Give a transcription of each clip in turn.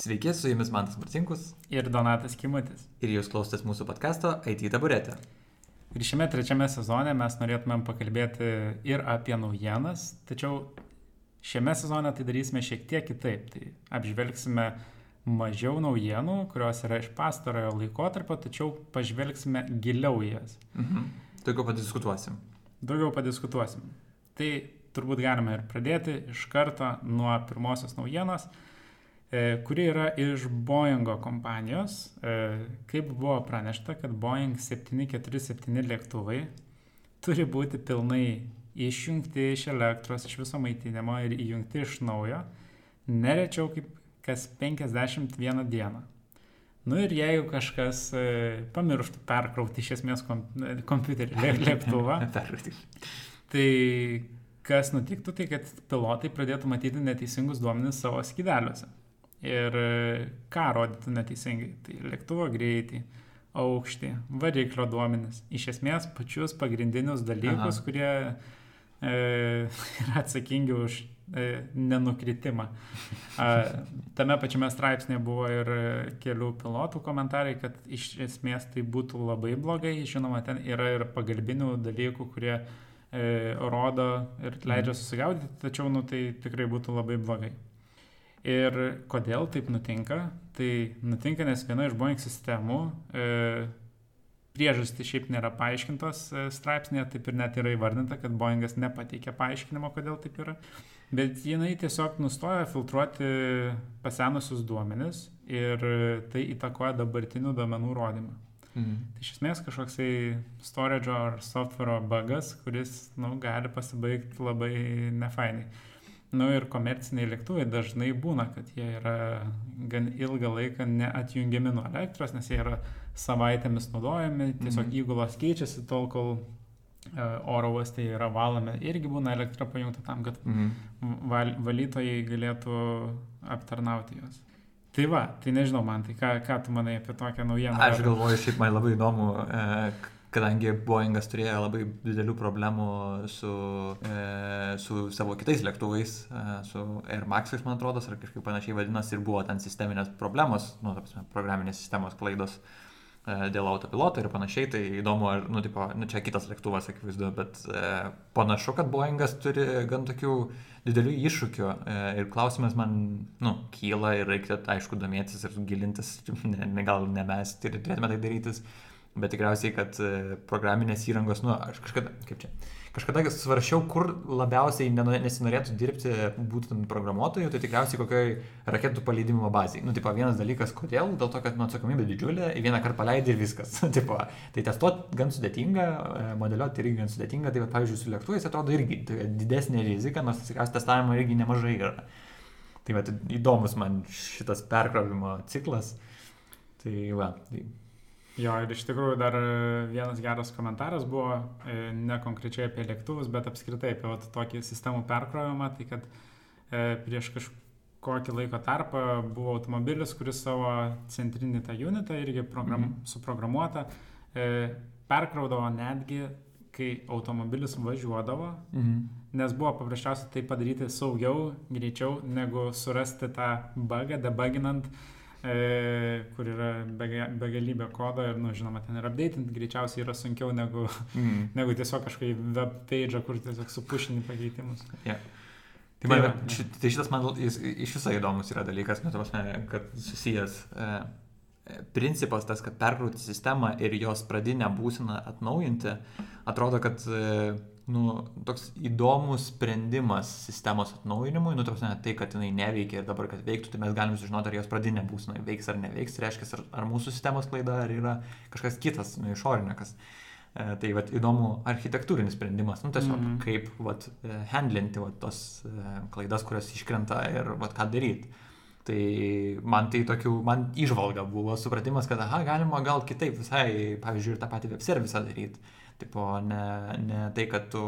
Sveiki, su jumis Mantas Marcinkus ir Donatas Kimutis. ir jūs klausotės mūsų podkasto IT taburetė. Ir šiame trečiame sezone mes norėtumėm pakalbėti ir apie naujienas, tačiau šiame sezone tai darysime šiek tiek kitaip. Tai apžvelgsime mažiau naujienų, kurios yra iš pastarojo laikotarpio, tačiau pažvelgsime giliau į jas. Mhm. Daugiau padiskutuosim. Daugiau padiskutuosim. Tai turbūt galime ir pradėti iš karto nuo pirmosios naujienos, kuri yra iš Boeingo kompanijos. E, Kaip buvo pranešta, kad Boeing 747 lėktuvai turi būti pilnai išjungti iš elektros, iš viso maitinimo ir įjungti iš naujo, nerečiau kaip kas 51 dieną. Nu ir jeigu kažkas e, pamirštų perkrauti iš esmės kom, e, kompiuterį, lė- lėktuvą. Tai kas nutiktų, tai kad pilotai pradėtų matyti neteisingus duomenis savo skydeliuose. Ir e, ką rodytų neteisingai? Tai lėktuvo greitį, aukštį, variklio duomenis. Iš esmės pačius pagrindinius dalykus, Aha. kurie e, yra atsakingi už e, nenukritimą. A, tame pačiame straipsnėje buvo ir kelių pilotų komentarai, kad iš esmės tai būtų labai blogai. Žinoma, ten yra ir pagalbinių dalykų, kurie e, rodo ir leidžia susigaudyti, tačiau nu, tai tikrai būtų labai blogai. Ir kodėl taip nutinka? Tai nutinka, nes viena iš Boeing sistemų e, priežastys šiaip nėra paaiškintos e, straipsnėje, taip ir net yra įvardinta, kad Boeingas nepateikė paaiškinimo, kodėl taip yra. Bet jinai tiesiog nustoja filtruoti pasenusius duomenis ir tai įtakoja dabartinių duomenų rodymą. Mhm. Tai iš esmės kažkoksai storage ar software bugas, kuris nu, gali pasibaigti labai nefainai. Nu ir komerciniai lėktuvai dažnai būna, kad jie yra gan ilgą laiką neatjungiami nuo elektros, nes jie yra savaitėmis naudojami, tiesiog Mhm. įgulos keičiasi tol, kol e, oro uostai yra valomi, irgi būna elektra pajungta tam, kad Mhm. val, valytojai galėtų aptarnauti juos. Tai va, tai nežinau man, tai ką, ką tu manai apie tokią naujieną? Aš galvoju, šiaip man labai įdomu, e, kadangi Boeingas turėjo labai didelių problemų su, e, su savo kitais lėktuvais, e, su Air Maxais, man atrodo, ar kažkaip panašiai vadinasi, ir buvo ten sisteminės problemos, nu, ta prasme, programinės sistemos klaidos e, dėl autopiloto ir panašiai, tai įdomu, ar, nu, tipo, nu, čia kitas lėktuvas, akivaizdu, bet e, panašu, kad Boeingas turi gan tokių didelių iššūkių e, ir klausimas man, nu, kyla ir reikia, aišku, domėtis ir gilintis, ne, gal ne mes turėtume tai darytis, bet tikriausiai, kad e, programinės įrangos, nu, aš kažkada, kaip čia, kažkada svaršiau, kur labiausiai nesinorėtų dirbti būtent programuotojų, tai tikriausiai kokioj raketų paleidimo bazėje. Nu, tipo, vienas dalykas, kodėl, dėl to, kad nu, atsakomybė didžiulė, vieną kartą paleidai ir viskas. tipo, tai testuoti gan sudėtinga, e, modeliuoti irgi gan sudėtinga, tai, vat, pavyzdžiui, su lėktuvais atrodo irgi tokia didesnė rizika, nors tikriausiai testavimo irgi nemažai yra. Tai va, įdomus man šitas perkrovimo ciklas. Tai va, tai Jo, ir iš tikrųjų dar e, vienas geras komentaras buvo e, ne konkrečiai apie lėktuvus, bet apskritai apie vat, tokį sistemų perkrovimą, tai kad e, prieš kažkokį laiko tarpą buvo automobilis, kuris savo centrinį tą unitą irgi program, Mhm. mhm. suprogramuotą e, perkraudavo netgi, kai automobilis važiuodavo, mhm. nes buvo paprasčiausiai tai padaryti saugiau, greičiau, negu surasti tą bugą, debuginant, e, kur yra bega- begalybė kodo ir, nu, žinoma, ten ir updating greičiausiai yra sunkiau negu, Mhm. negu tiesiog kažkokį web page, kur tiesiog supušini pakeitimus. Yeah. Tai, Tai man, va, ši, tai šitas man jis, iš viso įdomus yra dalykas, nu, ta prasme, kad susijęs e, e, principas tas, kad perkrauti sistemą ir jos pradinę būseną atnaujinti, atrodo, kad e, nu, toks įdomus sprendimas sistemos atnaujinimui, nu, ta prasme, tai, kad jinai neveikia ir dabar, kad veiktų, tai mes galim sužinoti, ar jos pradinė būsena veiks ar neveiks, tai reiškia, ar, ar mūsų sistemos klaida, ar yra kažkas kitas, nu, išorinė kas. E, tai vat, įdomu architektūrinis sprendimas, nu tiesiog mm. -hmm. kaip vat, e, handlinti vat, tos e, klaidas, kurios iškrenta ir vat, ką daryti. Tai man tai tokių, man išvalga buvo supratimas, kad, aha, galima gal kitaip visai, pavyzdžiui, ir tą patį web servisą daryti. Tipo, ne, ne tai, kad tu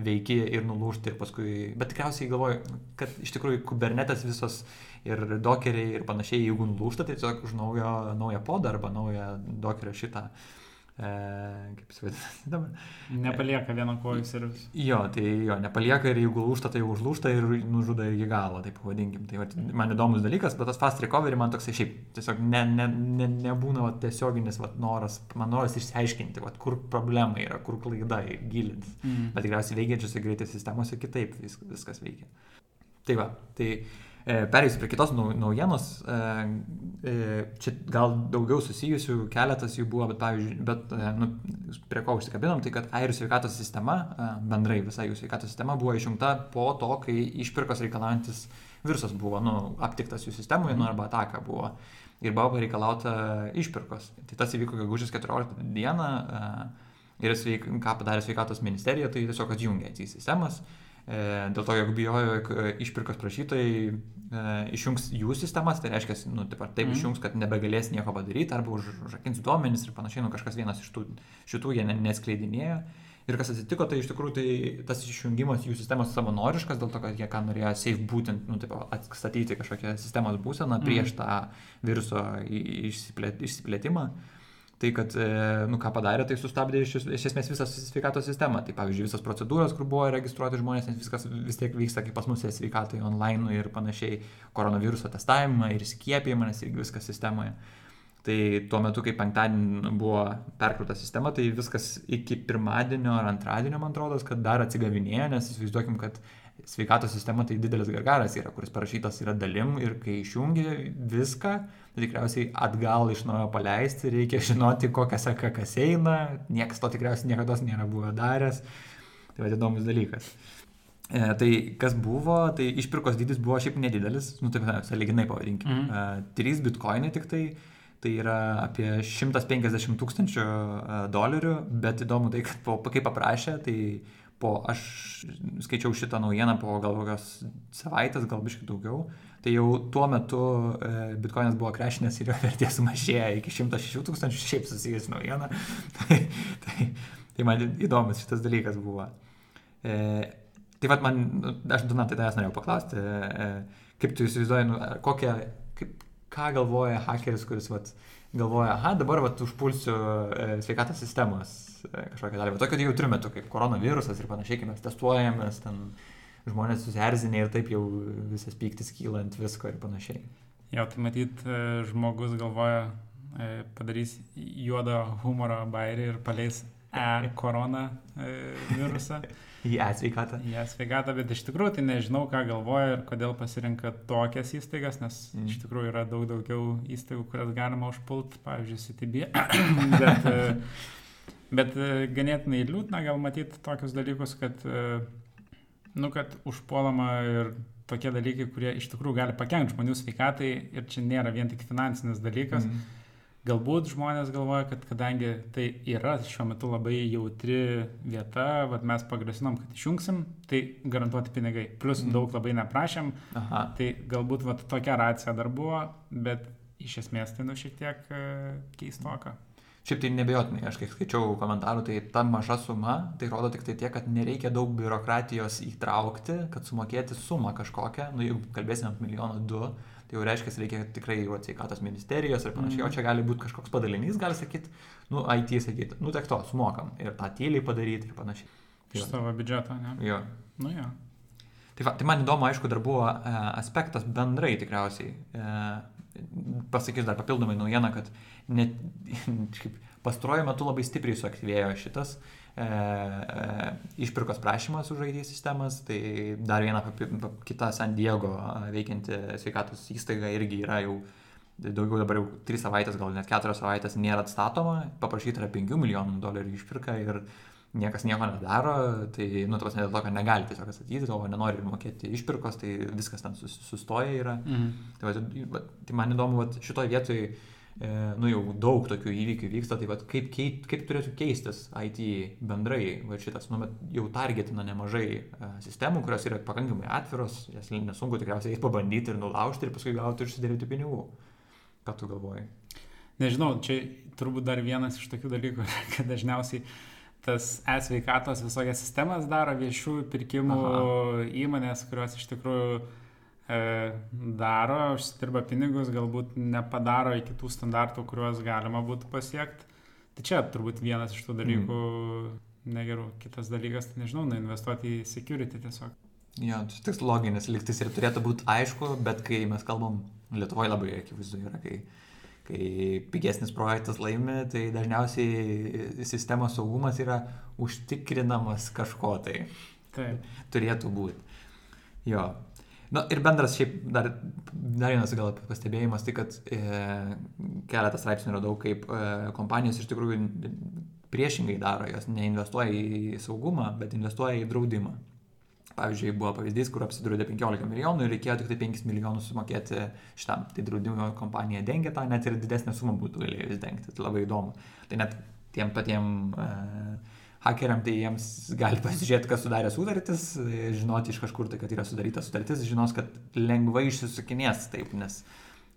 veiki ir nulūžti ir paskui, bet tikriausiai galvoju, kad iš tikrųjų kubernetas visos ir dokeriai ir panašiai, jeigu nulūžta, tai tiesiog už naujo, naują podą arba naują dokerio šitą E, kaip jis vadinasi dabar? Nepalieka vieno kojų servis. Jo, tai jo, nepalieka ir jeigu lūšta, tai užlūšta ir nužudo iki galo, taip pavadinkim. Tai va, man įdomus dalykas, bet tas fast recovery man toksai šiaip tiesiog ne, ne, ne, nebūna va, tiesioginis va, noras, man noras išsiaiškinti, va, kur problema yra, kur klaida gilintis. Mm. Bet tikriausiai veikiančiose greitai sistemose kitaip vis, viskas veikia. Tai va, tai E, Perėsiu prie kitos naujienos, e, e, čia gal daugiau susijusių, keletas jų buvo, bet pavyzdžiui, bet nu, prie ko užsikabinom, tai kad airių sveikatos sistema, bendrai visa jų sveikatos sistema buvo išjungta po to, kai išpirkos reikalaujantis virusas buvo nu, aptiktas jų sistemoje, nu, arba ataka buvo. Ir buvo pareikalauta išpirkos. Tai tas įvyko gegužės 14 dieną ir sveik, ką padarė sveikatos ministerija, tai tiesiog atjungė į sistemas. E, dėl to, jog bijojo, jog e, išpirkos prašytojai e, išjungs jų sistemas, tai reiškia, nu, taip, taip mm. išjungs, kad nebegalės nieko padaryti, arba už, užrakins duomenis ir panašiai, nu, kažkas vienas iš tų, šitų jie neskleidinėjo. Ir kas atsitiko, tai iš tikrųjų tai tas išjungimas jų sistemos savanoriškas, dėl to, kad jie ką norėjo safe būtent, nu, taip, atstatyti kažkokią sistemos būseną prieš mm. tą viruso išsiplėtimą. Tai, kad, e, nu, ką padarė, tai sustabdė iš, iš esmės visą sveikatos sistemą. Tai, pavyzdžiui, visas procedūras, kur buvo registruoti žmonės, nes viskas vis tiek vyksta kaip pas mus sveikatai online ir panašiai, koronaviruso testavimą ir skiepijimą, nes irgi viskas sistemoje. Tai tuo metu, kai penktadienį buvo perkrauta sistema, tai viskas iki pirmadienio ar antradienio, man atrodo, kad dar atsigavinėjo, nes įsivaizduokim, kad sveikatos sistema tai didelis gargaras yra, kuris parašytas yra dalim ir kai išjungi viską, tai tikriausiai atgal iš naujo paleisti, reikia žinoti, kokią seka kas eina, niekas to tikriausiai niekada nėra buvę daręs. Tai va įdomus dalykas. E, tai kas buvo, tai išpirkos dydis buvo šiaip nedidelis, nu taip, saliginai pavadinkime. Mm -hmm. e, 3 bitkoinai tik tai, tai yra apie 150 tūkstančių e, dolerių, bet įdomu tai, kad po, kai paprašė, tai po, aš skaičiau šitą naujieną po gal kokios savaitės, gal biškai daugiau, tai jau tuo metu e, bitkoinas buvo krešinės ir jo vertė sumažėjo iki 106 tūkstančių, šiaip susijęs naujieną. tai, tai, tai man įdomus šitas dalykas buvo. E, tai vad man, aš Donatai tavęs norėjau paklausti, e, kaip tu įsivaizduoji, nu, kokią, kaip, ką galvoja hakeris, kuris vat, galvoja, aha, dabar vat, užpulsiu e, sveikatos sistemos E, kažkokią dalį. Tokio jautриų metų kaip koronavirusas ir panašiai, kai mes testuojamės, ten žmonės susierzinė ir taip jau visas pyktis kyla ant visko ir panašiai. Jo, tai matyt, e, žmogus galvoja, e, padarys juodo humoro bairį ir paleis e-korona virusą. Į e-sveikatą. Į e-sveikatą, bet iš tikrųjų tai nežinau, ką galvoja ir kodėl pasirinka tokias įstaigas, nes mm. iš tikrųjų yra daug daugiau įstaigų, kurias galima užpult, pavyzdžiui, CTB. bet Bet e, ganėtinai liūdna gal matyti tokius dalykus, kad, e, nu, kad užpuolama ir tokie dalykai, kurie iš tikrųjų gali pakengti žmonių sveikatai ir čia nėra vien tik finansinis dalykas. Mm. Galbūt žmonės galvoja, kad kadangi tai yra šiuo metu labai jautri vieta, vat mes pagrasinom, kad išjungsim, tai garantuoti pinigai. Plus mm. daug labai neprašėm, Aha. tai galbūt vat tokia racija dar buvo, bet iš esmės tai nu šiek tiek uh, keistoka. Šiaip tai nebejotinai, aš kiek skaičiau komentarų, tai ta maža suma, tai rodo tik tai tiek, kad nereikia daug biurokratijos įtraukti, kad sumokėti sumą kažkokią, nu jeigu kalbėsime apie milijoną du, tai jau reiškia, reikia tikrai jau atsikatos ministerijos ir panašiai, mm. o čia gali būti kažkoks padalinys, gali sakyti, nu IT sakyti, nu tiek to, sumokam ir tą tyliai padaryti ir panašiai. Tai Iš savo biudžeto, ne? Jo. Nu jo. Tai, va, tai man įdomu, aišku, dar buvo e, aspektas bendrai tikriausiai. E, pasakysiu dar papildomai naujieną, kad net, pastaruoju metu labai stipriai suaktyvėjo šitas e, e, išpirkos prašymas už IT sistemas, tai dar viena kita San Diego veikianti sveikatos įstaiga irgi yra jau daugiau dabar jau 3 savaitės, gal net 4 savaitės nėra atstatoma, paprašyta yra 5 milijonų dolerių išpirka ir niekas nieko nedaro, tai, nu, tas ne dėl to, kad negali tiesiog atsakyti, o nenori mokėti išpirkos, tai viskas ten sustoja yra. Mhm. Tai, va, tai man įdomu, va, šitoje vietoje E, nu jau daug tokių įvykių vyksta, tai vat, kaip, kaip, kaip turėtų keistis IT bendrai, va šitas, nu, jau targetina nemažai uh, sistemų, kurios yra pakankamai atviros, jas nesunku tikriausiai pabandyti ir nulaužti ir paskui gauti ir susidėlėti pinigų. Ką tu galvoji? Nežinau, čia turbūt dar vienas iš tokių dalykų, kad dažniausiai tas e-sveikatos visokias sistemas daro viešųjų pirkimų Aha. įmonės, kurios iš tikrųjų E, daro, užsidirba pinigus, galbūt nepadaro iki tų standartų, kuriuos galima būtų pasiekti. Tai čia turbūt vienas iš tų dalykų mm. negerų. Kitas dalykas, tai nežinau, na, investuoti į security tiesiog. Jo, tai toks loginis liktis ir turėtų būti aišku, bet kai mes kalbam, Lietuvoje labai akivaizdu yra, kai, kai pigesnis projektas laimi, tai dažniausiai sistemos saugumas yra užtikrinamas kažko tai. Taip. Turėtų būti. Jo. Na ir bendras šiaip dar, dar vienas gal pastebėjimas, tai kad e, keletas straipsnių radau, kaip e, kompanijos iš tikrųjų priešingai daro, jos neinvestuoja į saugumą, bet investuoja į draudimą. Pavyzdžiui, buvo pavyzdys, kur apsidraudė 15 milijonų ir reikėjo tik tai 5 milijonus sumokėti šitam. Tai draudimo kompanija dengia tą, net ir didesnę sumą būtų galėjus dengti. Tai labai įdomu. Tai net tiem patiem uh, hakeriam, tai jiems gali pasižiūrėti, kas sudarė sutartis, žinoti iš kažkur tai, kad yra sudaryta sutartis, žinos, kad lengvai išsisukinės taip, nes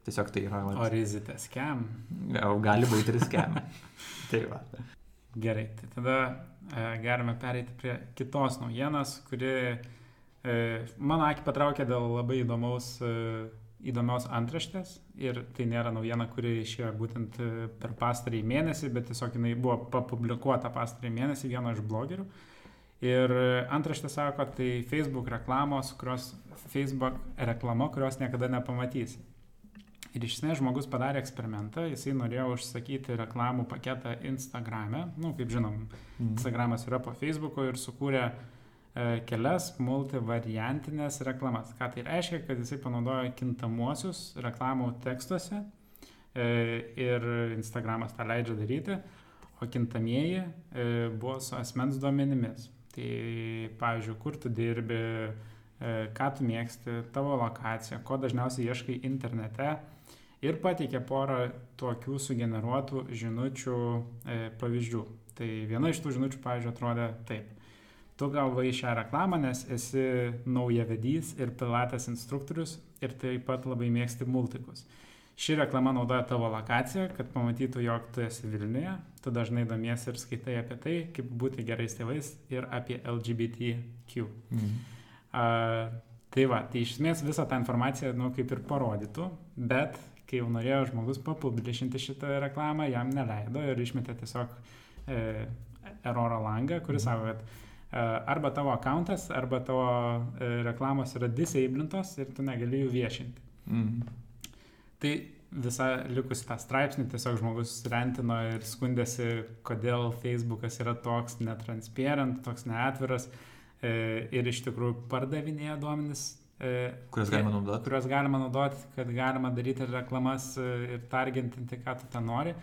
tiesiog tai yra... Vat, o rizite scam? O gali būti ir scam. tai va. Gerai, tai tada e, galime pereiti prie kitos naujienos, kuri e, mano akį patraukė dėl labai įdomaus e, įdomios antraštės ir tai nėra naujiena, kuri išėjo būtent e, per pastarąjį mėnesį, bet tiesiog jinai buvo papublikuota pastarąjį mėnesį vieno iš blogerių. Ir antraštė sako, tai Facebook reklamos, kurios, Facebook reklama, kurios niekada nepamatysi. Ir iš esmės žmogus padarė eksperimentą, jisai norėjo užsakyti reklamų paketą Instagram'e, na, nu, kaip žinom, mhm. Instagramas yra po Facebook'o ir sukūrė uh, kelias multivariantinės reklamas. Ką tai reiškia, kad jisai panaudoja kintamuosius reklamų tekstuose e, ir Instagramas tą leidžia daryti, o kintamieji e, buvo su asmens duomenimis. Tai pavyzdžiui, kur tu dirbi, ką tu mėgsti, tavo lokacija, ko dažniausiai ieškai internete ir pateikė porą tokių sugeneruotų žinučių pavyzdžių. Tai viena iš tų žinučių, pavyzdžiui, atrodė taip tu gavai šią reklamą, nes esi naujavedys ir pilates instruktorius ir taip pat labai mėgsti multikus. Ši reklama naudoja tavo lokaciją, kad pamatytų, jog tu esi Vilniuje, tu dažnai domiesi ir skaitai apie tai, kaip būti gerais tėvais ir apie LGBTQ. Mhm. Uh, tai va, tai iš esmės visą tą informaciją, nu, kaip ir parodytų, bet kai jau norėjo žmogus papublišinti šitą reklamą, jam neleido ir išmetė tiesiog e, eroro langą, kuris mhm. sako, kad arba tavo akantas, arba tavo e, reklamos yra disablintos ir tu negali jų viešinti. Mm. Tai visą likusi tą straipsnį tiesiog žmogus rentino ir skundėsi, kodėl Facebookas yra toks netransparent, toks neatviras e, ir iš tikrųjų pardavinėja duomenis. Kuriuos galima naudoti. Kuriuos galima naudoti, kad galima daryti reklamas ir targinti, ką tu ten nori,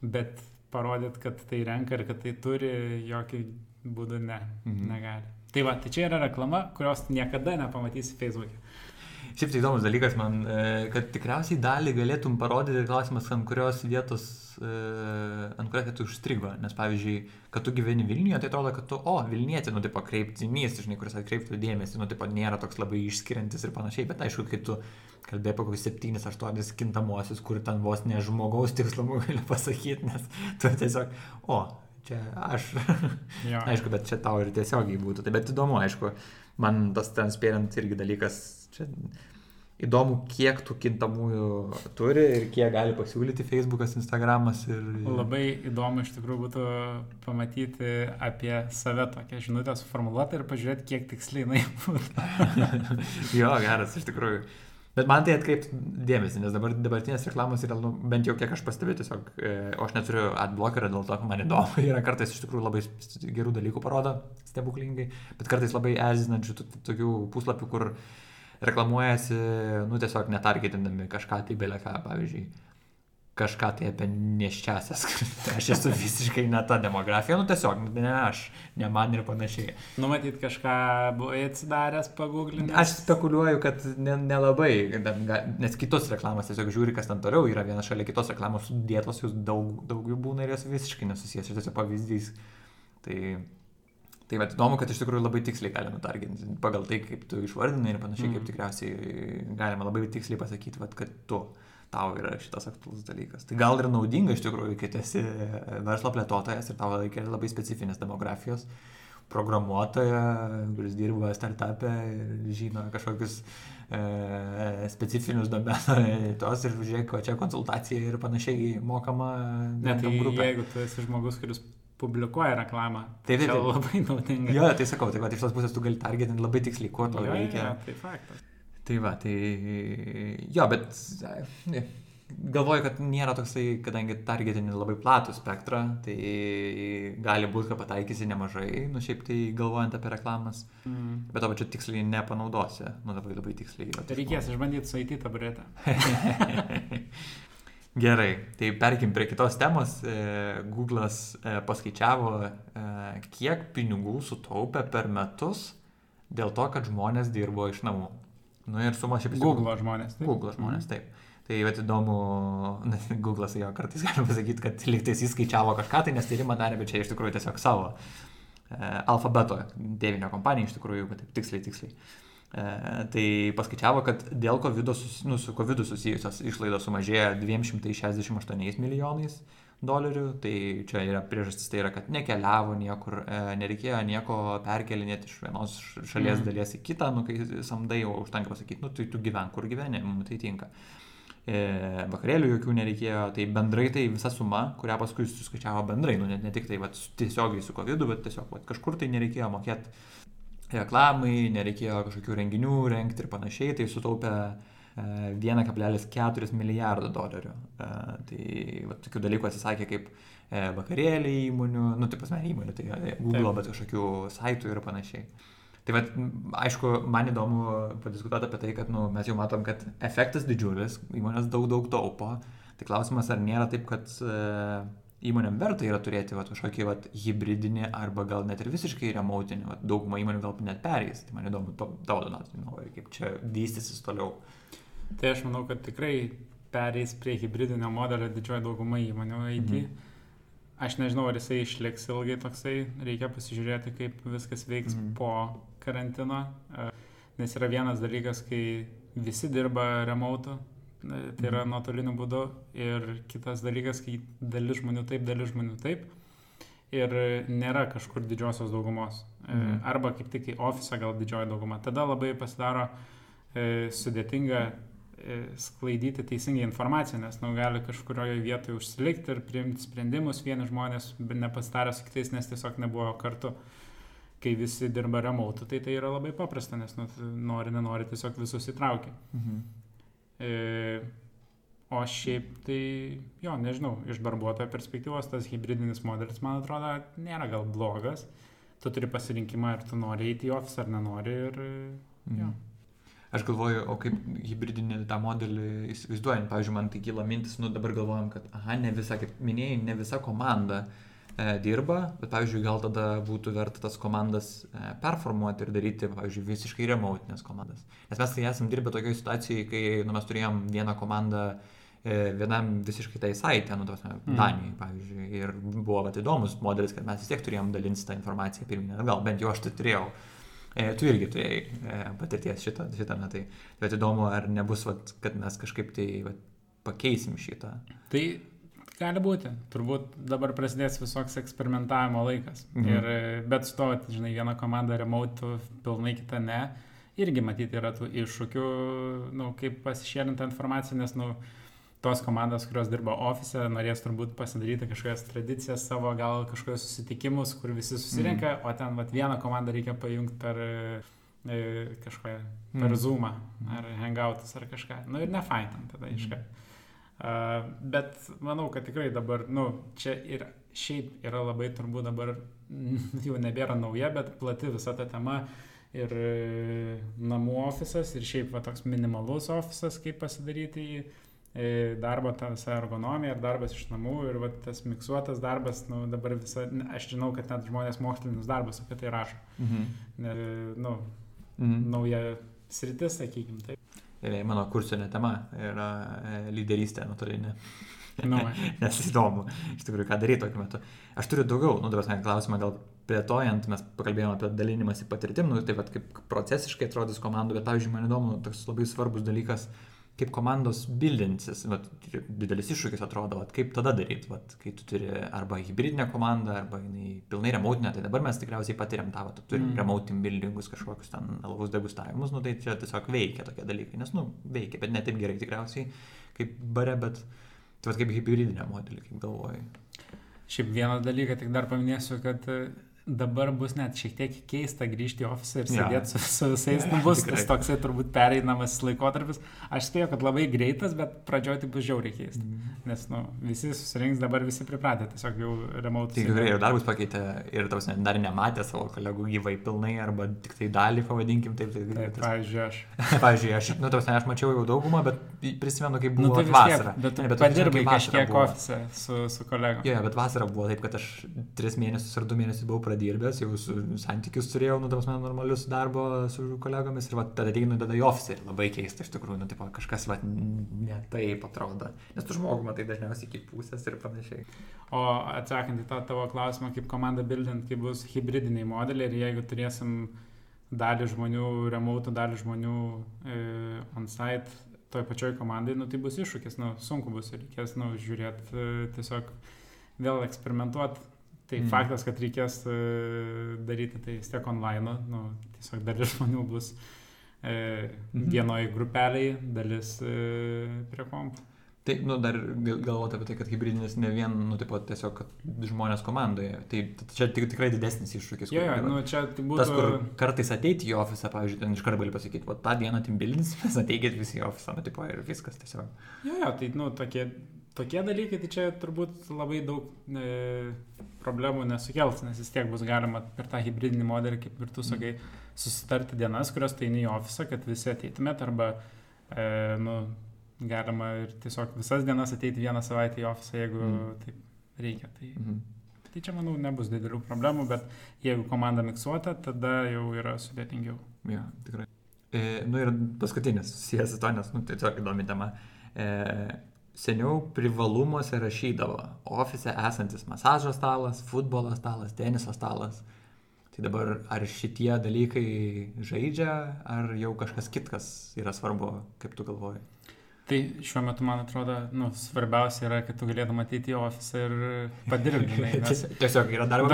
bet parodyt, kad tai renka ir kad tai turi jokį būdu ne, mhm. negali. Tai va, tai čia yra reklama, kurios niekada nepamatysi Facebook'e. Šiaip tai įdomus dalykas man, e, kad tikriausiai dalį galėtum parodyti klausimas, ant kurios vietos, e, ant kurios tu užstrigo. Nes pavyzdžiui, kad tu gyveni Vilniuje, tai atrodo, kad tu, o, Vilnietė, nu, tipo, kreiptinys, žinai, kuris atkreiptų dėmesį, nu, tipo, nėra toks labai išskiriantis ir panašiai, bet aišku, kai tu kalbėjai apie kokius 7-8 kintamosius, kur ten vos ne žmogaus tikslumų gali pasakyti, nes tu tiesiog, o, čia aš. Ja. aišku, bet čia tau ir tiesiogiai būtų. Tai bet įdomu, aišku, man tas transparent irgi dalykas, čia įdomu, kiek tų kintamųjų turi ir kiek gali pasiūlyti Facebookas, Instagramas. Ir... Labai įdomu iš tikrųjų būtų pamatyti apie save tokią žinutę suformuoluotą ir pažiūrėti, kiek tiksliai jinai būtų. jo, geras, iš tikrųjų. Bet man tai atkreipti dėmesį, nes dabar dabartinės reklamos yra, nu, bent jau kiek aš pastebėjau, tiesiog, e, o aš neturiu adblockerio, dėl to man įdomu, yra kartais iš tikrųjų labai gerų dalykų parodo, stebuklingai, bet kartais labai erzinančių tokių puslapių, kur reklamuojasi, nu, tiesiog netargetindami kažką tai belėką, pavyzdžiui kažką tai apie neščiasias. aš esu visiškai ne ta demografija, nu tiesiog, ne aš, ne man ir panašiai. Numatyt kažką buvai atsidaręs, paguglinti. Aš spekuliuoju, kad nelabai, ne nes kitos reklamos tiesiog žiūri, kas ten toliau yra viena šalia kitos reklamos sudėtos, jūs daug, daug jų būna ir jos visiškai nesusijęs, čia tiesiog pavyzdys. Tai, Tai va, įdomu, kad iš tikrųjų labai tiksliai galima nutarginti, pagal tai, kaip tu išvardinai ir panašiai, mm. kaip tikriausiai galima labai tiksliai pasakyti, va, kad tu. Uh, tau yra šitas aktualus dalykas. Tai gal ir naudinga iš tikrųjų, kai esi verslo plėtotojas ir tau reikia labai specifinės demografijos, programuotoją, kuris dirba startupę ir žino kažkokius e, specifinius domenų tos ir žiūrėk, čia konsultacija ir panašiai mokama. Net tai jeigu tu esi žmogus, kuris publikuoja reklamą. Tai tai labai naudinga. Jo, tai sakau, tai va, iš tos pusės tu gali targetinti labai tiksliai, ko tau reikia. Jo, tai faktas. Tai va, tai jo, bet ne, galvoju, kad nėra toksai, kadangi targetini labai platų spektrą, tai gali būti, kad pataikysi nemažai, nu šiaip tai galvojant apie reklamas, mm. bet to pačiu tiksliai nepanaudosi, nu labai labai tiksliai. Tai reikės išbandyti su IT taburetę. Gerai, tai perkim prie kitos temos. E, Google'as e, paskaičiavo, e, kiek pinigų sutaupė per metus dėl to, kad žmonės dirbo iš namų. Nu ir suma šiaip. Google žmonės. Taip. Google žmonės, mhm. taip. Tai bet įdomu, Google'as jo kartais galima pasakyti, kad liktais įskaičiavo kažką, tai nes tyrimą darė, bet čia iš tikrųjų tiesiog savo. Alfabeto dėvinio kompanija iš tikrųjų, bet taip tiksliai, tiksliai. E, tai paskaičiavo, kad dėl COVID, nu, su COVID susijusios išlaidos sumažėjo 268 milijonais dolerių, tai čia yra priežastis, tai yra, kad nekeliavo niekur, e, nereikėjo nieko perkelinėti iš vienos šalies mm. dalies į kitą, nu, kai samdai, o užtenka pasakyti, nu, tai tu gyven, kur gyveni, mums tai tinka. E, vakarėlių jokių nereikėjo, tai bendrai tai visa suma, kurią paskui suskaičiavo bendrai, nu, ne, ne tik tai vat, tiesiogiai su COVID, bet tiesiog vat, kažkur tai nereikėjo mokėti reklamai, nereikėjo kažkokių renginių rengti ir panašiai, tai sutaupė 1,4 e, milijardo dolerių. E, tai va, tokių dalykų atsisakė kaip e, vakarėliai įmonių, nu, tai pasme įmonių, tai Google, Taip. bet kažkokių saitų ir panašiai. Tai va, aišku, man įdomu padiskutuoti apie tai, kad nu, mes jau matom, kad efektas didžiulis, įmonės daug daug taupo. Tai klausimas, ar nėra taip, kad įmonėm verta yra turėti vat, kažkokį vat, hybridinį arba gal net ir visiškai remotinį, vat, daugumą įmonių gal net perės. Tai man įdomu, tavo donatai, nu, kaip čia vystysis toliau. Tai aš manau, kad tikrai perės prie hybridinio modelio didžioji dauguma įmonių IT. Mhm. Aš nežinau, ar jisai išliks ilgai toksai, reikia pasižiūrėti, kaip viskas veiks mhm. po karantino. Nes yra vienas dalykas, kai visi dirba remotu, tai yra mhm. nuotoliniu būdu. Ir kitas dalykas, kai dalis žmonių taip, dalis žmonių taip. Ir nėra kažkur didžiosios daugumos. E, mhm. Arba kaip tik į ofisą gal didžioji dauguma. Tada labai pasidaro e, sudėtinga e, sklaidyti teisingą informaciją, nes nu, gali kažkurioje vietoje užsilikti ir priimti sprendimus vieni žmonės, bet nepasitarę su kitais, nes tiesiog nebuvo kartu. Kai visi dirba remote, tai tai yra labai paprasta, nes nu, nori, nenori, tiesiog visus įtraukia. Mhm. E, o šiaip tai, jo, nežinau, iš darbuotojo perspektyvos tas hybridinis modelis, man atrodo, nėra gal blogas. Tu turi pasirinkimą, ar tu nori eiti į ofisą, ar nenori. Ir, jo. Aš galvoju, o kaip hybridinį tą modelį įsivaizduojant, pavyzdžiui, man tai kyla mintis, nu dabar galvojam, kad, aha, ne visa, kaip minėjai, ne visa komanda E, dirba, bet, pavyzdžiui, gal tada būtų verta tas komandas e, performuoti ir daryti, pavyzdžiui, visiškai remotinės komandas. Nes mes tai esam dirbę tokioje situacijoje, kai nu, mes turėjom vieną komandą e, vienam visiškai tai saitė, nu, tos, mm. Danijai, pavyzdžiui, ir buvo vat, įdomus modelis, kad mes vis tiek turėjom dalinti tą informaciją pirminę, gal bent jau aš tai turėjau. E, tu irgi turėjai e, patirties šitą, šitame, tai bet įdomu, ar nebus, vat, kad mes kažkaip tai vat, pakeisim šitą. Tai Gali būti. Turbūt dabar prasidės visoks eksperimentavimo laikas. Mhm. Ir, bet to, žinai, viena komanda remote, pilnai kita ne. Irgi matyti yra tų iššūkių, nu, kaip pasišėlinta informacija, nes, nu, tos komandos, kurios dirba ofise, norės turbūt pasidaryti kažkokias tradicijas savo, gal kažkokius susitikimus, kur visi susirenka, mhm. o ten vat, vieną komandą reikia pajungti per e, kažkokią, per mhm. Zoomą ar Hangoutus ar kažką. Nu ir ne fine tam tada mhm. iškart. Bet manau, kad tikrai dabar, nu, čia ir šiaip yra labai turbūt dabar jau nebėra nauja, bet plati visa ta tema ir e, namų ofisas ir šiaip va, toks minimalus ofisas, kaip pasidaryti į darbą, tą visą ergonomiją ir darbas iš namų ir va, tas miksuotas darbas, nu, dabar visą, aš žinau, kad net žmonės mokslinius darbus apie tai rašo. Mhm. Ne, nu, mhm. Nauja sritis, sakykime. Taip ir mano kursinė tema yra e, lyderystė nuotolinė. No. Nes įdomu, iš tikrųjų, ką daryti tokiu metu. Aš turiu daugiau, nu, dabar klausimą, gal plėtojant, mes pakalbėjome apie dalinimąsi patirtim, nu, tai vad kaip procesiškai atrodys komandų, bet, pavyzdžiui, man įdomu, toks labai svarbus dalykas, kaip komandos bildinsis, vat, didelis iššūkis atrodo, vat, kaip tada daryti, vat, kai tu turi arba hybridinę komandą, arba jinai pilnai remotinę, tai dabar mes tikriausiai patiriam tą, vat, turim mm. remote buildingus, kažkokius ten alvus degustavimus, nu tai čia tiesiog veikia tokie dalykai, nes, nu, veikia, bet ne taip gerai tikriausiai kaip bare, bet tai vat, kaip hybridinė modelį, kaip galvoju. Šiaip vieną dalyką tik dar paminėsiu, kad dabar bus net šiek tiek keista grįžti į ofisą ir sėdėti ja. su, su visais. Nu, bus tas toksai turbūt pereinamas laikotarpis. Aš spėjau, kad labai greitas, bet pradžioje tai bus žiauriai keista. Mm. Nes nu, visi susirinks, dabar visi pripratę, tiesiog jau remote. Tai tikrai ir darbus pakeitė ir tavs dar nematė savo kolegų gyvai pilnai arba tik tai dalį, pavadinkim taip. Tai, taip tas... Pavyzdžiui, aš. pavyzdžiui, aš, nu, tavs, aš mačiau jau daugumą, bet prisimenu, kaip buvo nu, tai vasara. Bet tu ne, bet padirbai kažkiek ofise su, su kolegom. Jo, bet vasara buvo taip, kad aš tris mėnesius ar du mėnesius buvau pradėrbęs, jau santykius turėjau, nu, tavs, normalius darbo su kolegomis ir va, tada ateinu tada į ofisą ir labai keista iš tikrųjų, nu, taip, kažkas va, ne taip atrodo, nes tu žmogų matai dažniausiai kaip pusės ir panašiai. O atsakant į tą tavo klausimą, kaip komanda bildint, kaip bus hybridiniai modeliai ir jeigu turėsim dalį žmonių remote, dalį žmonių e, on-site toj pačioj komandai, nu, tai bus iššūkis, nu, sunku bus ir reikės nu, žiūrėti, e, tiesiog vėl eksperimentuoti Tai mm. faktas, kad reikės e, daryti tai vis tiek online, nu, tiesiog dalis žmonių bus e, mm. vienoje grupeliai, dalis e, prie kompų. Tai, nu, dar galvoti apie tai, kad hybridinis ne vien, nu, taip pat tiesiog, kad žmonės komandoje. Tai čia tik, tikrai didesnis iššūkis. Jo, jo, nu, čia tai būtų... Tas, kur kartais ateiti į ofisą, pavyzdžiui, ten iš karto gali pasakyti, va, tą dieną tim bildinis, mes ateikit visi į ofisą, nu, tipo, ir viskas tiesiog. Jo, jo, tai, nu, tokie, tokie dalykai, tai čia turbūt labai daug e, problemų nesukels, nes vis tiek bus galima per tą hybridinį modelį, kaip ir tu sakai, susitarti dienas, kurios tai į ofisą, kad visi ateitumėt, arba e, nu, galima ir tiesiog visas dienas ateiti vieną savaitę į ofisą, jeigu mm. taip reikia. Tai, mm. tai čia, manau, nebus didelių problemų, bet jeigu komanda miksuota, tada jau yra sudėtingiau. Ja, tikrai. E, nu ir paskutinis, susijęs su to, nes, nu, tiesiog įdomi tema. E, seniau privalumuose rašydavo ofise esantis masažo stalas, futbolo stalas, teniso stalas. Tai dabar ar šitie dalykai žaidžia, ar jau kažkas kitkas yra svarbu, kaip tu galvoji? Tai šiuo metu, man atrodo, nu, svarbiausia yra, kad tu galėtum ateiti į ofisą ir padirbti. Nes... Tiesiog yra darbo.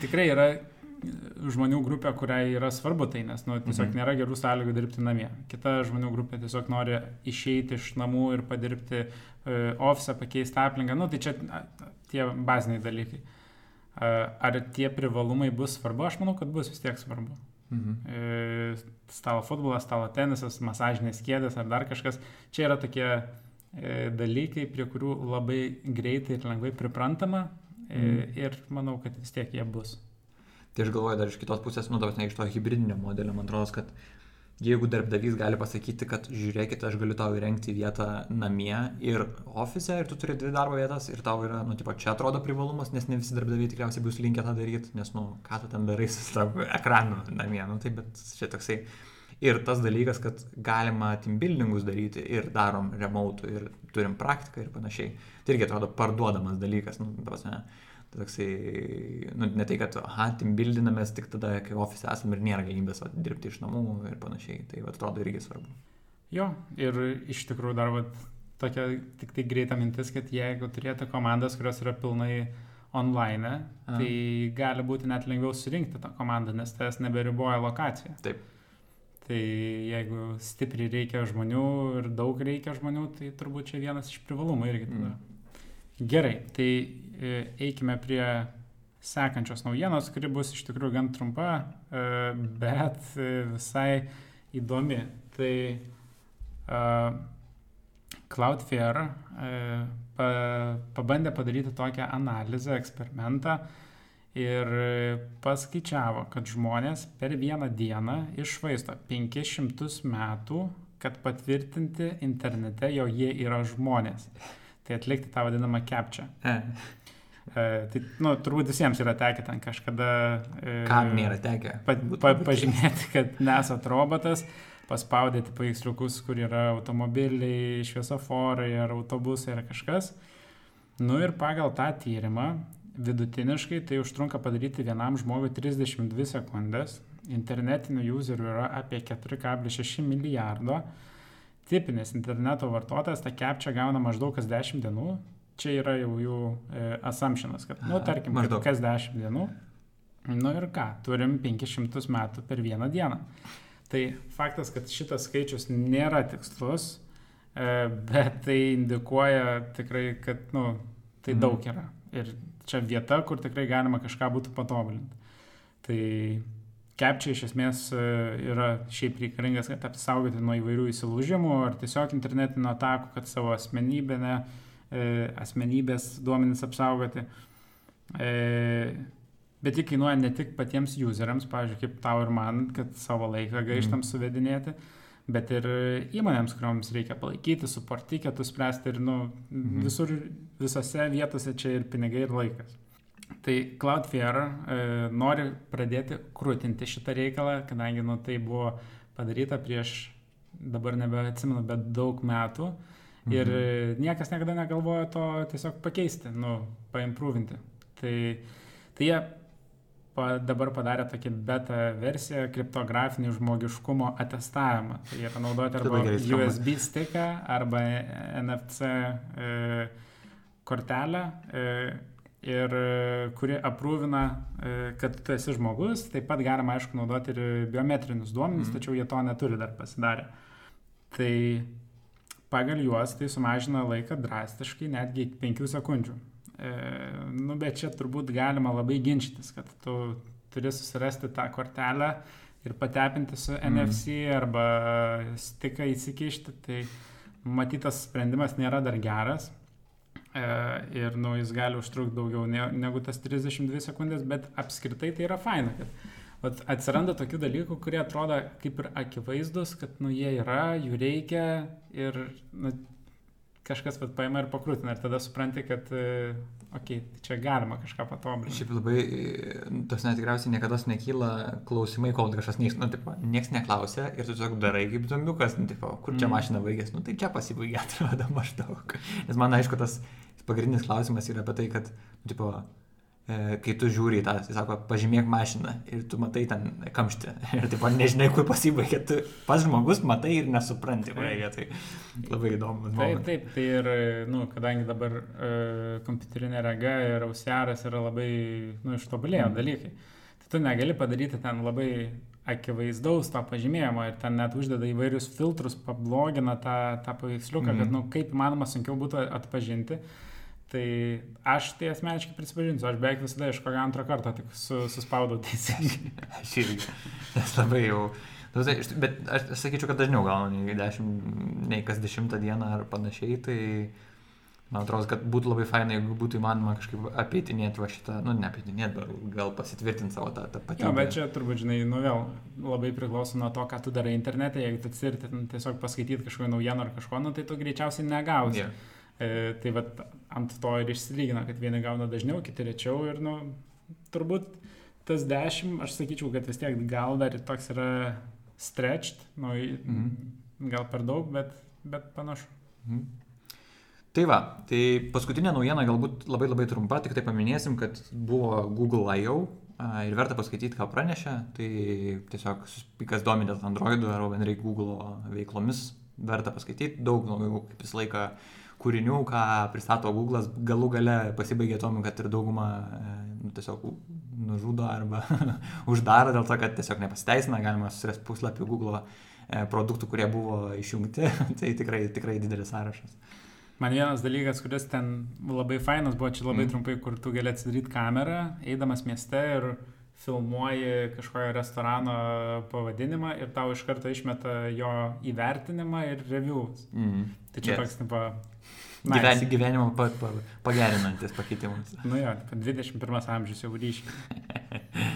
Tikrai yra žmonių grupė, kuriai yra svarbu tai, nes nu, tiesiog mhm. nėra gerų sąlygų dirbti namie. Kita žmonių grupė tiesiog nori išeiti iš namų ir padirbti uh, ofisą, pakeisti aplinką. Nu, tai čia tie baziniai dalykai. Uh, ar tie privalumai bus svarbu? Aš manau, kad bus vis tiek svarbu. Mhm. Uh, stalo futbolas, stalo tenisas, masažinės kėdės ar dar kažkas. Čia yra tokie dalykai, prie kurių labai greitai ir lengvai priprantama mhm. ir manau, kad vis tiek jie bus. Tai aš galvoju dar iš kitos pusės, nu, tavas ne iš to hybridinio modelio, man atrodo, kad jeigu darbdavys gali pasakyti, kad žiūrėkit, aš galiu tau įrengti vietą namie ir ofise ir tu turi dvi darbo vietas ir tau yra, nu, tipo, čia atrodo privalumas, nes ne visi darbdaviai tikriausiai bus linkę tą daryti, nes, nu, ką tu ten darai su ekranu namie, nu, tai bet čia toksai. Ir tas dalykas, kad galima team buildingus daryti ir darom remote ir turim praktiką ir panašiai. Tai irgi atrodo parduodamas dalykas, nu, tos, ne toksai, nu, ne tai, kad, aha, tim bildinamės tik tada, kai ofise esame ir nėra galimybės va, dirbti iš namų ir panašiai. Tai va, atrodo irgi svarbu. Jo, ir iš tikrųjų dar va, tokia tik tai greita mintis, kad jeigu turėtų komandas, kurios yra pilnai online, A. tai gali būti net lengviau surinkti tą komandą, nes tas neberiboja lokacija. Taip. Tai jeigu stipriai reikia žmonių ir daug reikia žmonių, tai turbūt čia vienas iš privalumų irgi tada. Mm. Gerai, tai E, eikime prie sekančios naujienos, kuri bus iš tikrųjų gan trumpa, e, bet e, visai įdomi. Tai Cloudflare pa, pabandė padaryti tokią analizę, eksperimentą ir paskaičiavo, kad žmonės per vieną dieną išvaisto 500 metų, kad patvirtinti internete, jo jie yra žmonės. Tai atlikti tą vadinamą captcha. E, tai, nu, turbūt visiems yra tekę ten kažkada... E, Kam nėra tekę? Pa, pa, pažymėti, kad nesat robotas, paspaudėti paveiksliukus, kur yra automobiliai, šviesoforai ar autobusai ar kažkas. Nu ir pagal tą tyrimą vidutiniškai tai užtrunka padaryti vienam žmogui 32 sekundės. Internetinių userių yra apie 4,6 milijardo. Tipinis interneto vartotojas tą captcha gauna maždaug kas 10 dienų. Čia yra jau jų e, assumptionas, kad, nu, tarkim, Maždaug. kas 10 dienų. Nu ir ką, turim 500 metų per vieną dieną. Tai faktas, kad šitas skaičius nėra tikslus, e, bet tai indikuoja tikrai, kad, nu, tai Mhm. daug yra. Ir čia vieta, kur tikrai galima kažką būtų patobulinti. Tai Capčia iš esmės e, yra šiaip reikalingas, kad apsaugoti nuo įvairių įsilaužimų ar tiesiog internetinio atakų, kad savo asmenybę, e, asmenybės duomenis apsaugoti. E, bet tai kainuoja ne tik patiems useriams, pavyzdžiui, kaip tau ir man, kad savo laiką gaištam suvedinėti, bet ir įmonėms, kuriuoms reikia palaikyti, suportiketus spręsti ir nu, Mhm. visur, visose vietose čia ir pinigai, ir laikas. Tai Cloudflare e, nori pradėti krūtinti šitą reikalą, kadangi nu, tai buvo padaryta prieš, dabar nebeatsimenu, bet daug metų. Ir Mhm. niekas niekada negalvojo to tiesiog pakeisti, nu, paimprovinti. Tai, tai jie pa, dabar padarė tokį beta versiją kriptografinį žmogiškumo atestavimą. Tai jie panaudoti arba. USB stiką, arba NFC e, kortelę. E, ir e, kuri aprūvina, e, kad tu esi žmogus, taip pat galima aišku naudoti ir biometrinius duomenis, Mhm. tačiau jie to neturi dar pasidarę. Tai pagal juos tai sumažina laiką drastiškai, netgi iki 5 sekundžių. E, nu, bet čia turbūt galima labai ginčytis, kad tu turi susirasti tą kortelę ir patepinti su Mhm. NFC arba stiką įsikišti. Tai matytas sprendimas nėra dar geras. E, ir nu, jis gali užtrukti daugiau ne, negu tas 32 sekundės, bet apskritai tai yra faina, kad vat, atsiranda tokių dalykų, kurie atrodo kaip ir akivaizdus, kad nu, jie yra, jų reikia ir nu, kažkas vat, paima ir pakrūtina ir tada supranti, kad, e, okei, okay, čia galima kažką patobulinti. Šiaip labai, tos net tikriausiai niekada nekyla klausimai, kol kažkas neiš, nu, tipo, nieks neklausia ir tu tiesiog darai kaip zombiukas, nu, tipo, kur čia Mm. mašina baigėsi, nu, tai čia pasibaigė, atrodo maždaug. Nes man aišku, tas pagrindinis klausimas yra apie tai, kad, nu, tipo, kai tu žiūri į tą, tai sako, pažymėk mašiną ir tu matai ten kamštį ir taip nežinai, kur pasibaigė, tu pas žmogus matai ir nesupranti, kurioje vietoje. Labai įdomu. Taip, taip, tai ir, nu, kadangi dabar e, kompiuterinė rega ir ausiaras yra labai, nu, ištobulėjo Mm. dalykai, tai tu negali padaryti ten labai akivaizdaus to pažymėjimo ir ten net uždeda įvairius filtrus, pablogina tą, tą paveiksliuką, Mhm. kad, nu, kaip įmanoma sunkiau būtų atpažinti. Tai aš tai asmeniškai prisipažinsiu, aš beveik visada iš kokio antro karto tik su, suspaudau teisingai. Aš irgi. Nes labai jau. nu, tai Bet aš sakyčiau, kad dažniau gaunu nei, dešimt, nei kas dešimtą dieną ar panašiai. Tai man atrodo, kad būtų labai fainai, jeigu būtų įmanoma kažkaip apeitinėti va šitą, nu ne apeitinėti, bet gal pasitvirtinti savo tą, tą patį. Jo, bet čia turbūt, žinai, nu vėl labai priklauso nuo to, ką tu darai internete. Jeigu atsirti tiesiog paskaityti kažkokią naujieną ar kažko, nu, tai tu greičiausiai negausi. Yeah. E, tai vat, ant to ir išsilygina, kad vieni gauna dažniau, kiti rečiau ir, nu, turbūt tas dešimt, aš sakyčiau, kad vis tiek gal dar ir toks yra stretched, nu, Mhm. gal per daug, bet, bet panašu. Mhm. Tai va, tai paskutinė naujiena galbūt labai labai trumpa, tik tai paminėsim, kad buvo Google I.O. ir verta paskaityti, ką pranešė. Tai tiesiog, kas dominės Androidų ar bendrai Google veiklomis, verta paskaityti. Daug naujų, kaip visą laiką, kūrinių, ką pristato Google'as, galų gale pasibaigė tom, kad ir daugumą e, nu, tiesiog nužudo arba uždaro dėl to, kad tiesiog nepasiteisina, galima susirasti puslapį Google e, produktų, kurie buvo išjungti. tai tikrai, tikrai didelis sąrašas. Man vienas dalykas, kuris ten labai fainas buvo, čia labai Mm. trumpai, kur tu gali atsidaryti kamerą, eidamas mieste ir filmuoji kažkojo restorano pavadinimą ir tau iš karto išmeta jo įvertinimą ir reviews. Mm. Tai čia Yes. toks, tipo, Gyven, nice. gyvenimą pa, pa, pagerinantis pakeitimus. Nu jo, tipo, 21 amžius jau ryškiai.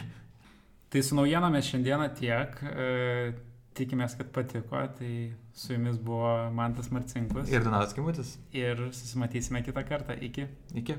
tai su naujienomis šiandieną tiek. E, tikimės, kad patiko. Tai su jumis buvo Mantas Marcinkus. Ir Donatas Kimutis. Ir susimatysime kitą kartą. Iki. Iki.